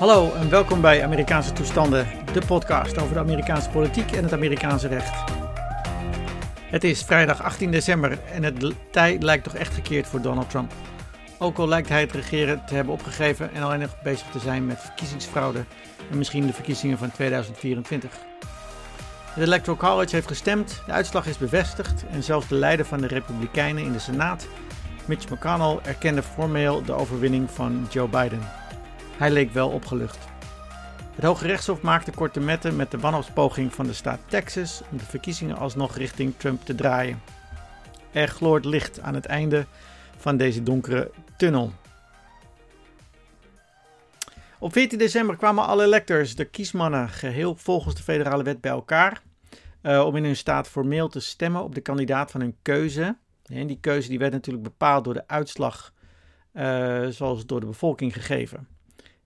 Hallo en welkom bij Amerikaanse Toestanden, de podcast over de Amerikaanse politiek en het Amerikaanse recht. Het is vrijdag 18 december en het tij lijkt toch echt gekeerd voor Donald Trump. Ook al lijkt hij het regeren te hebben opgegeven en alleen nog bezig te zijn met verkiezingsfraude en misschien de verkiezingen van 2024. Het Electoral College heeft gestemd, de uitslag is bevestigd en zelfs de leider van de Republikeinen in de Senaat, Mitch McConnell, erkende formeel de overwinning van Joe Biden. Hij leek wel opgelucht. Het Hoge Rechtshof maakte korte metten met de wanhoopspoging van de staat Texas om de verkiezingen alsnog richting Trump te draaien. Er gloort licht aan het einde van deze donkere tunnel. Op 14 december kwamen alle electors, de kiesmannen, geheel volgens de federale wet bij elkaar uh, om in hun staat formeel te stemmen op de kandidaat van hun keuze. En die keuze die werd natuurlijk bepaald door de uitslag uh, zoals door de bevolking gegeven.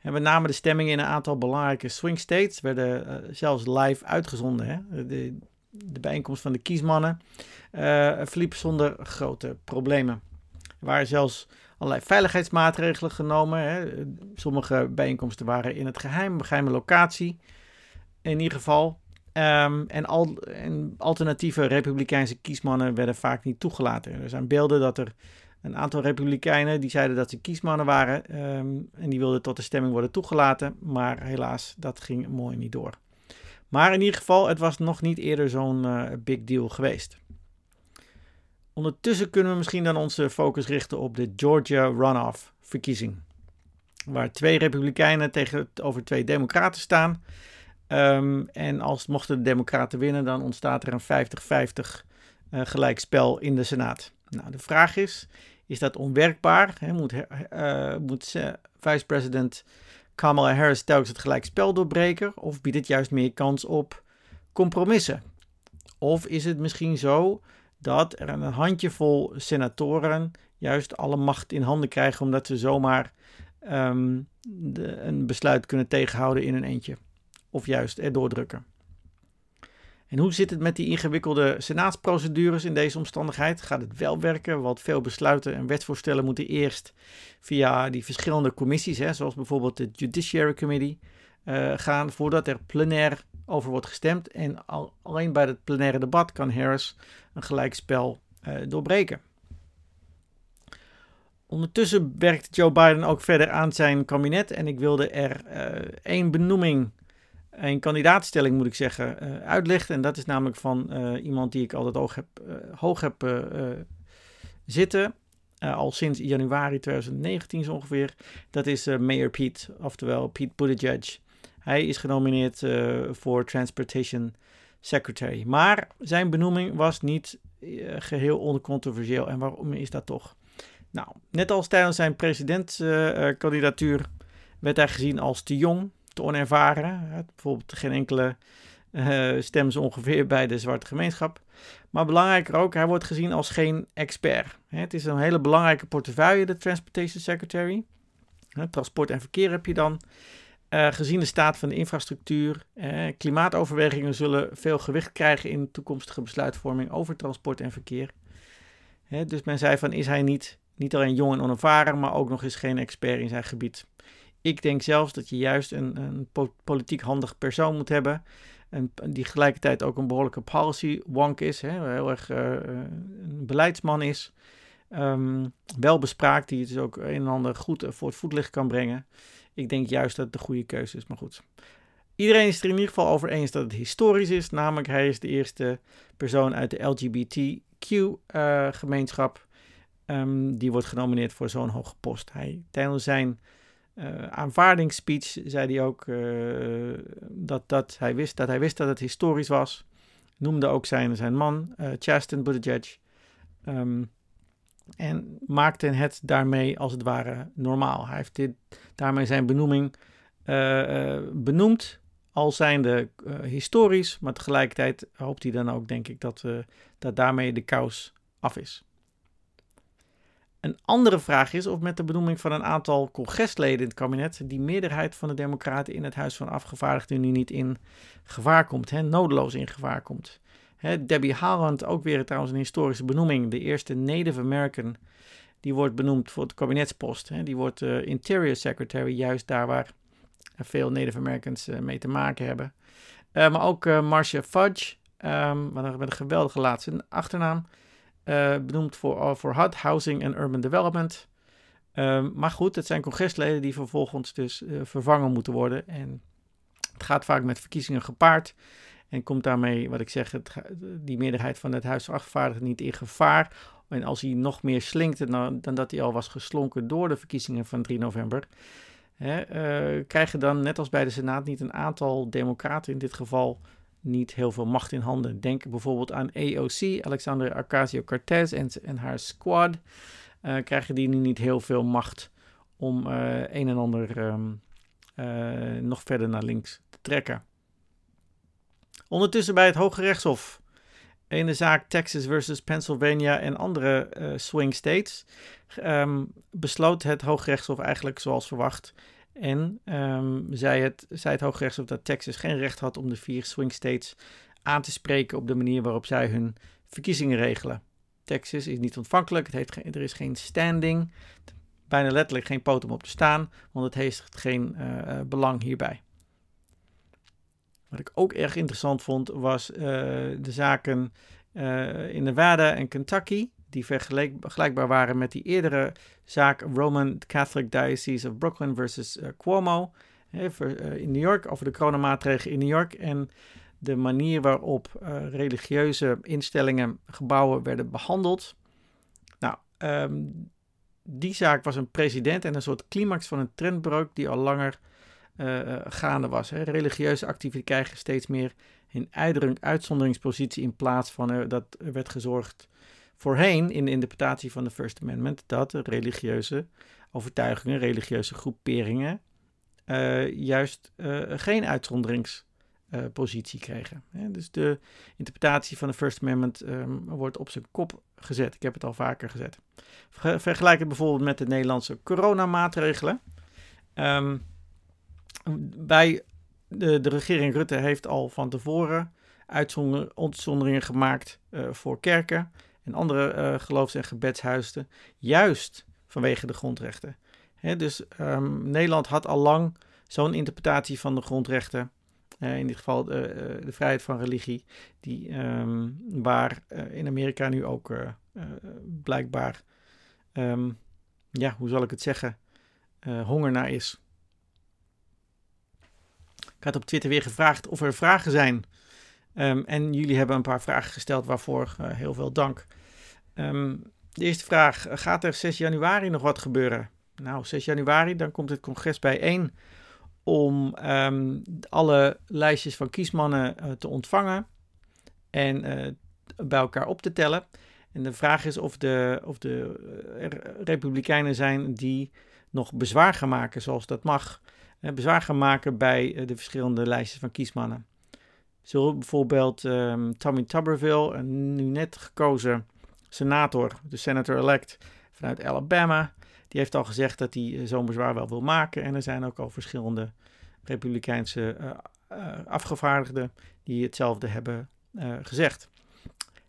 En met name de stemmingen in een aantal belangrijke swing states werden uh, zelfs live uitgezonden. Hè? De, de, bijeenkomst van de kiesmannen uh, verliep zonder grote problemen. Er waren zelfs allerlei veiligheidsmaatregelen genomen. Hè? Sommige bijeenkomsten waren in het geheim, een geheime locatie. In ieder geval. Um, en, al, en alternatieve republikeinse kiesmannen werden vaak niet toegelaten. Er zijn beelden dat er een aantal republikeinen die zeiden dat ze kiesmannen waren um, en die wilden tot de stemming worden toegelaten, maar helaas, dat ging mooi niet door. Maar in ieder geval, het was nog niet eerder zo'n uh, big deal geweest. Ondertussen kunnen we misschien dan onze focus richten op de Georgia runoff verkiezing, waar twee republikeinen tegenover twee democraten staan. Um, en als mochten de democraten winnen, dan ontstaat er een 50-50 uh, gelijkspel in de Senaat. Nou, de vraag is, is dat onwerkbaar? Moet uh, moet vice-president Kamala Harris telkens het gelijkspel doorbreken? Of biedt het juist meer kans op compromissen? Of is het misschien zo dat er een handjevol senatoren juist alle macht in handen krijgen omdat ze zomaar de, een besluit kunnen tegenhouden in een eentje? Of juist erdoor drukken? En hoe zit het met die ingewikkelde senaatsprocedures in deze omstandigheid? Gaat het wel werken? Want veel besluiten en wetsvoorstellen moeten eerst via die verschillende commissies, hè, zoals bijvoorbeeld de Judiciary Committee, uh, gaan voordat er plenair over wordt gestemd. En al, alleen bij het plenaire debat kan Harris een gelijkspel uh, doorbreken. Ondertussen werkt Joe Biden ook verder aan zijn kabinet en ik wilde er uh, één benoeming een kandidaatstelling, moet ik zeggen, uh, uitlegt. En dat is namelijk van uh, iemand die ik altijd hoog heb, uh, hoog heb zitten. al sinds januari 2019 zo ongeveer. Dat is Mayor Pete, oftewel Pete Buttigieg. Hij is genomineerd voor Transportation Secretary. Maar zijn benoeming was niet geheel oncontroversieel. En waarom is dat toch? Nou, net als tijdens zijn presidentskandidatuur werd hij gezien als te jong te onervaren. Bijvoorbeeld geen enkele uh, stem zo ongeveer bij de zwarte gemeenschap. Maar belangrijker ook, hij wordt gezien als geen expert. Het is een hele belangrijke portefeuille, de Transportation Secretary. Transport en verkeer heb je dan. Uh, gezien de staat van de infrastructuur, uh, klimaatoverwegingen zullen veel gewicht krijgen in toekomstige besluitvorming over transport en verkeer. Dus men zei van, is hij niet, niet alleen jong en onervaren, maar ook nog eens geen expert in zijn gebied. Ik denk zelfs dat je juist een, een politiek handig persoon moet hebben. En die tegelijkertijd ook een behoorlijke policy wonk is. Hè, heel erg uh, een beleidsman is. Um, wel bespraakt, die het dus ook een en ander goed voor het voetlicht kan brengen. Ik denk juist dat het de goede keuze is, maar goed. Iedereen is er in ieder geval over eens dat het historisch is. Namelijk, hij is de eerste persoon uit de LGBTQ-gemeenschap. Um, die wordt genomineerd voor zo'n hoge post. Hij, tijdens zijn uh, aanvaardingsspeech zei hij ook uh, dat, dat, hij wist, dat hij wist dat het historisch was. Noemde ook zijn, zijn man, uh, Chasten Buttigieg. Um, en maakte het daarmee als het ware normaal. Hij heeft dit, daarmee zijn benoeming benoemd als zijnde historisch. Maar tegelijkertijd hoopt hij dan ook, denk ik, dat, dat daarmee de kous af is. Een andere vraag is of met de benoeming van een aantal congresleden in het kabinet die meerderheid van de Democraten in het Huis van Afgevaardigden nu niet in gevaar komt, hè, nodeloos in gevaar komt. Hè, Debbie Haaland, ook weer trouwens een historische benoeming, de eerste Native American, die wordt benoemd voor het kabinetspost. Hè, die wordt uh, Interior Secretary, juist daar waar veel Native Americans mee te maken hebben. maar ook Marcia Fudge, um, met een geweldige laatste achternaam. Benoemd voor, voor HUD, Housing and Urban Development. Um, maar goed, het zijn congresleden die vervolgens dus vervangen moeten worden. En het gaat vaak met verkiezingen gepaard. En komt daarmee, wat ik zeg, die meerderheid van het Huis Afgevaardigden niet in gevaar. En als hij nog meer slinkt dan, dan dat hij al was geslonken door de verkiezingen van 3 november. Hè, uh, krijgen dan, net als bij de Senaat, niet een aantal democraten in dit geval niet heel veel macht in handen. Denk bijvoorbeeld aan AOC, Alexander Ocasio-Cortez en, en haar squad. Uh, krijgen die nu niet heel veel macht om uh, een en ander um, nog verder naar links te trekken. Ondertussen bij het Hoge Rechtshof. In de zaak Texas versus Pennsylvania en andere swing states um, besloot het Hoge Rechtshof eigenlijk zoals verwacht. En um, zei, het, zei het Hoge Rechtshof dat Texas geen recht had om de vier swing states aan te spreken op de manier waarop zij hun verkiezingen regelen. Texas is niet ontvankelijk, het heeft er is geen standing, bijna letterlijk geen poot om op te staan, want het heeft geen uh, belang hierbij. Wat ik ook erg interessant vond, was uh, de zaken in Nevada en Kentucky, die vergelijkbaar waren met die eerdere zaak Roman Catholic Diocese of Brooklyn versus uh, Cuomo in New York, over de coronamaatregelen in New York en de manier waarop religieuze instellingen, gebouwen werden behandeld. Nou, um, die zaak was een precedent en een soort climax van een trendbreuk die al langer gaande was. Hè. Religieuze activiteiten krijgen steeds meer een uitzonderingspositie in plaats van dat er werd gezorgd voorheen in de interpretatie van de First Amendment dat religieuze overtuigingen, religieuze groeperingen juist geen uitzonderingspositie kregen. Hè. Dus de interpretatie van de First Amendment um, wordt op zijn kop gezet. Ik heb het al vaker gezet. Vergelijk het bijvoorbeeld met de Nederlandse coronamaatregelen. Bij de, de regering Rutte heeft al van tevoren uitzonderingen gemaakt uh, voor kerken en andere uh, geloofs- en gebedshuizen, juist vanwege de grondrechten. Dus um, Nederland had al lang zo'n interpretatie van de grondrechten, uh, in dit geval de vrijheid van religie, die, um, waar in Amerika nu ook blijkbaar, um, ja, hoe zal ik het zeggen, honger naar is. Ik had op Twitter weer gevraagd of er vragen zijn. Um, en jullie hebben een paar vragen gesteld, waarvoor uh, heel veel dank. Um, de eerste vraag: gaat er 6 januari nog wat gebeuren? Nou, 6 januari, dan komt het congres bijeen om um, alle lijstjes van kiesmannen uh, te ontvangen en bij elkaar op te tellen. En de vraag is of, de, of de Republikeinen zijn die nog bezwaar gaan maken, zoals dat mag bezwaar gaan maken bij eh, de verschillende lijstjes van kiesmannen. Zo bijvoorbeeld um, Tommy Tuberville, een nu net gekozen senator, de senator-elect vanuit Alabama, die heeft al gezegd dat hij eh, zo'n bezwaar wel wil maken. En er zijn ook al verschillende Republikeinse uh, afgevaardigden die hetzelfde hebben gezegd.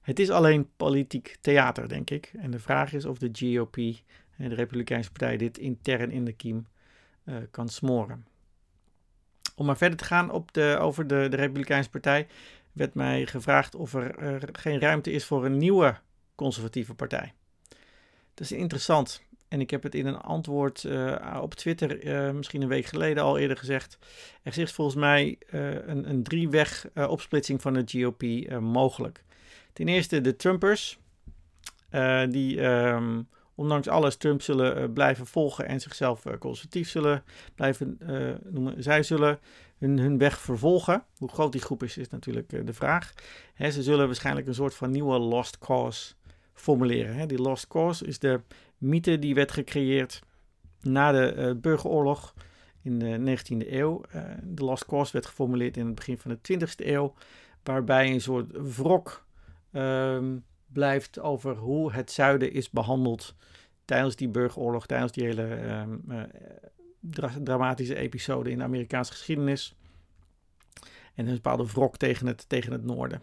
Het is alleen politiek theater, denk ik. En de vraag is of de GOP, de Republikeinse Partij, dit intern in de kiem kan smoren. Om maar verder te gaan op de, over de, de Republikeinse Partij, werd mij gevraagd of er, geen ruimte is voor een nieuwe conservatieve partij. Dat is interessant. En ik heb het in een antwoord uh, op Twitter uh, misschien een week geleden al eerder gezegd. Er is volgens mij uh, een, een drieweg opsplitsing van de GOP mogelijk. Ten eerste de Trumpers, die um, ondanks alles Trump zullen uh, blijven volgen en zichzelf uh, conservatief zullen blijven uh, noemen. Zij zullen hun, hun weg vervolgen. Hoe groot die groep is, is natuurlijk de vraag. Ze zullen waarschijnlijk een soort van nieuwe lost cause formuleren. Die lost cause is de mythe die werd gecreëerd na de burgeroorlog in de 19e eeuw. de lost cause werd geformuleerd in het begin van de 20e eeuw, waarbij een soort wrok... Um, blijft over hoe het zuiden is behandeld tijdens die burgeroorlog, tijdens die hele um, uh, dramatische episode in de Amerikaanse geschiedenis. En een bepaalde wrok tegen het, tegen het noorden.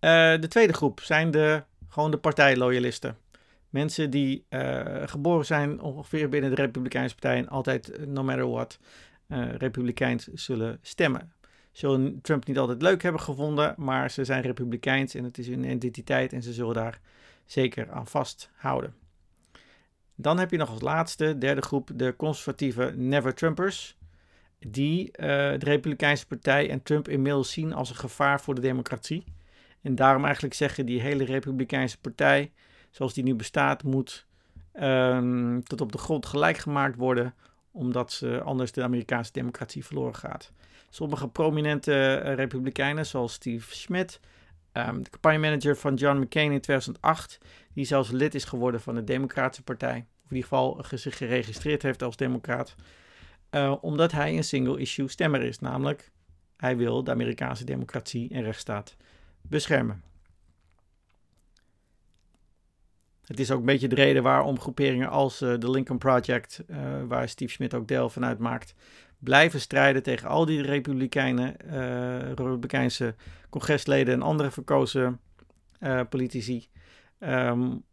Uh, de tweede groep zijn de, gewoon de partijloyalisten. Mensen die geboren zijn ongeveer binnen de Republikeinse Partij en altijd, no matter what, Republikeins zullen stemmen. Zullen Trump niet altijd leuk hebben gevonden, maar ze zijn Republikeins en het is hun identiteit en ze zullen daar zeker aan vasthouden. Dan heb je nog als laatste, derde groep, de conservatieve Never Trumpers. Die uh, de Republikeinse Partij en Trump inmiddels zien als een gevaar voor de democratie. En daarom eigenlijk zeggen die hele Republikeinse Partij, zoals die nu bestaat, moet um, tot op de grond gelijk gemaakt worden. Omdat ze anders de Amerikaanse democratie verloren gaat. Sommige prominente uh, Republikeinen, zoals Steve Schmidt, um, de campagnemanager van John McCain in 2008, die zelfs lid is geworden van de Democratische Partij in ieder geval zich geregistreerd heeft als democraat. Uh, omdat hij een single-issue stemmer is. Namelijk, hij wil de Amerikaanse democratie en rechtsstaat beschermen. Het is ook een beetje de reden waarom groeperingen als uh, de Lincoln Project, uh, waar Steve Schmidt ook deel van uitmaakt, blijven strijden tegen al die republikeinen, republikeinse congresleden en andere verkozen politici. Um,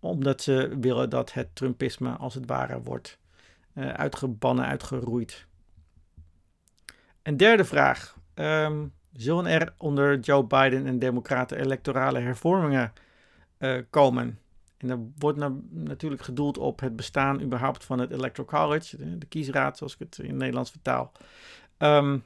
omdat ze willen dat het Trumpisme als het ware wordt uh, uitgebannen, uitgeroeid. Een derde vraag. Um, zullen er onder Joe Biden en Democraten electorale hervormingen uh, komen? En dat wordt natuurlijk gedoeld op het bestaan überhaupt van het Electoral College, de, de kiesraad, zoals ik het in het Nederlands vertaal. Um,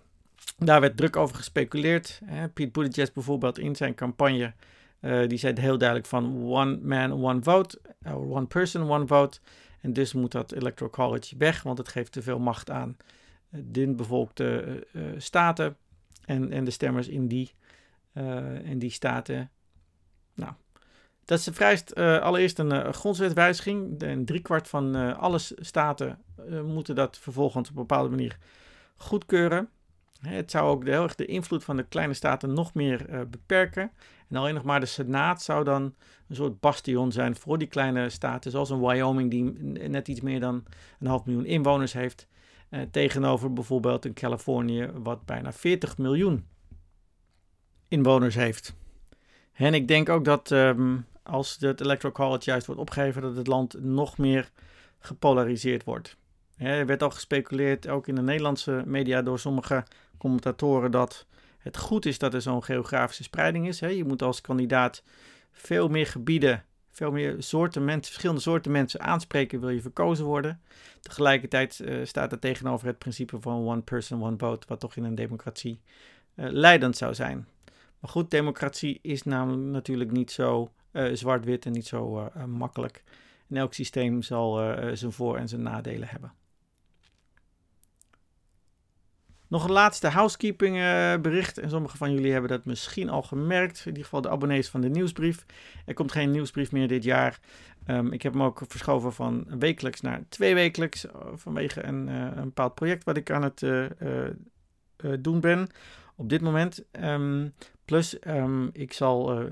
daar werd druk over gespeculeerd. Hè. Pete Buttigieg bijvoorbeeld in zijn campagne uh, die zei heel duidelijk van one man, one vote, or one person, one vote. En dus moet dat electoral college weg, want het geeft te veel macht aan uh, dunbevolkte uh, staten en, en de stemmers in die, in die staten. Nou, dat is vereist allereerst een grondwetwijziging. Een driekwart van alle staten moeten dat vervolgens op een bepaalde manier goedkeuren. Het zou ook de, heel erg de invloed van de kleine staten nog meer beperken. En alleen nog maar de Senaat zou dan een soort bastion zijn voor die kleine staten, zoals een Wyoming, die net iets meer dan een half miljoen inwoners heeft. Eh, tegenover bijvoorbeeld een Californië, wat bijna 40 miljoen inwoners heeft. En ik denk ook dat um, als het Electoral College juist wordt opgegeven, dat het land nog meer gepolariseerd wordt. er werd al gespeculeerd, ook in de Nederlandse media, door sommige commentatoren, dat het goed is dat er zo'n geografische spreiding is. Je moet als kandidaat veel meer gebieden, veel meer soorten mensen, verschillende soorten mensen aanspreken, wil je verkozen worden. Tegelijkertijd uh, staat er tegenover het principe van one person, one vote, wat toch in een democratie uh, leidend zou zijn. Maar goed, democratie is namelijk natuurlijk niet zo zwart-wit en niet zo makkelijk. En elk systeem zal zijn voor- en zijn nadelen hebben. Nog een laatste housekeeping bericht. En sommige van jullie hebben dat misschien al gemerkt. In ieder geval de abonnees van de nieuwsbrief. Er komt geen nieuwsbrief meer dit jaar. Um, ik heb hem ook verschoven van wekelijks naar twee wekelijks. Vanwege een, een, bepaald project wat ik aan het doen ben. Op dit moment. Um, plus, um, ik zal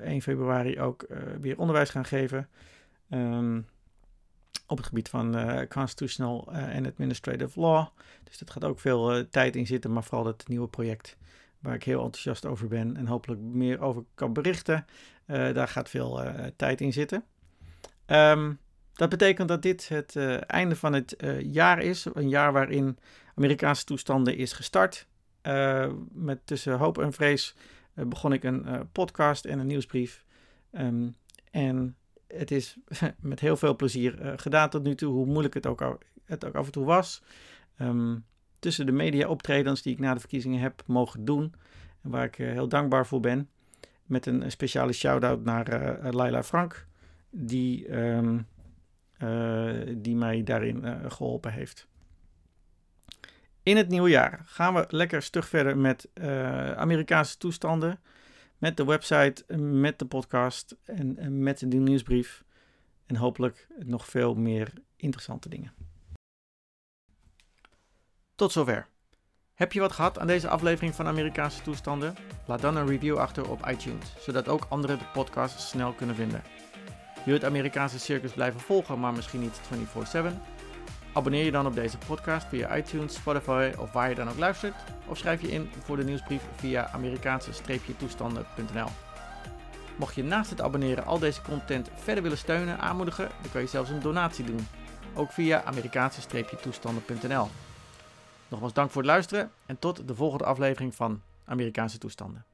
1 februari ook weer onderwijs gaan geven op het gebied van uh, constitutional en administrative law. Dus dat gaat ook veel uh, tijd in zitten, maar vooral het nieuwe project waar ik heel enthousiast over ben en hopelijk meer over kan berichten. daar gaat veel tijd in zitten. Um, dat betekent dat dit het einde van het jaar is. Een jaar waarin Amerikaanse toestanden is gestart. Met tussen hoop en vrees begon ik een podcast en een nieuwsbrief. Um, en het is met heel veel plezier gedaan tot nu toe, hoe moeilijk het ook, het ook af en toe was. Um, tussen de media optredens die ik na de verkiezingen heb mogen doen, en waar ik heel dankbaar voor ben. Met een speciale shout-out naar Laila Frank, die, um, die mij daarin geholpen heeft. In het nieuwe jaar gaan we lekker stug verder met Amerikaanse toestanden met de website, met de podcast en, met de nieuwsbrief. En hopelijk nog veel meer interessante dingen. Tot zover. Heb je wat gehad aan deze aflevering van Amerikaanse toestanden? Laat dan een review achter op iTunes, zodat ook anderen de podcast snel kunnen vinden. Wil je het Amerikaanse circus blijven volgen, maar misschien niet 24/7? Abonneer je dan op deze podcast via iTunes, Spotify of waar je dan ook luistert. Of schrijf je in voor de nieuwsbrief via Amerikaanse-toestanden.nl. Mocht je naast het abonneren al deze content verder willen steunen, aanmoedigen, dan kan je zelfs een donatie doen. Ook via Amerikaanse-toestanden.nl. Nogmaals dank voor het luisteren en tot de volgende aflevering van Amerikaanse toestanden.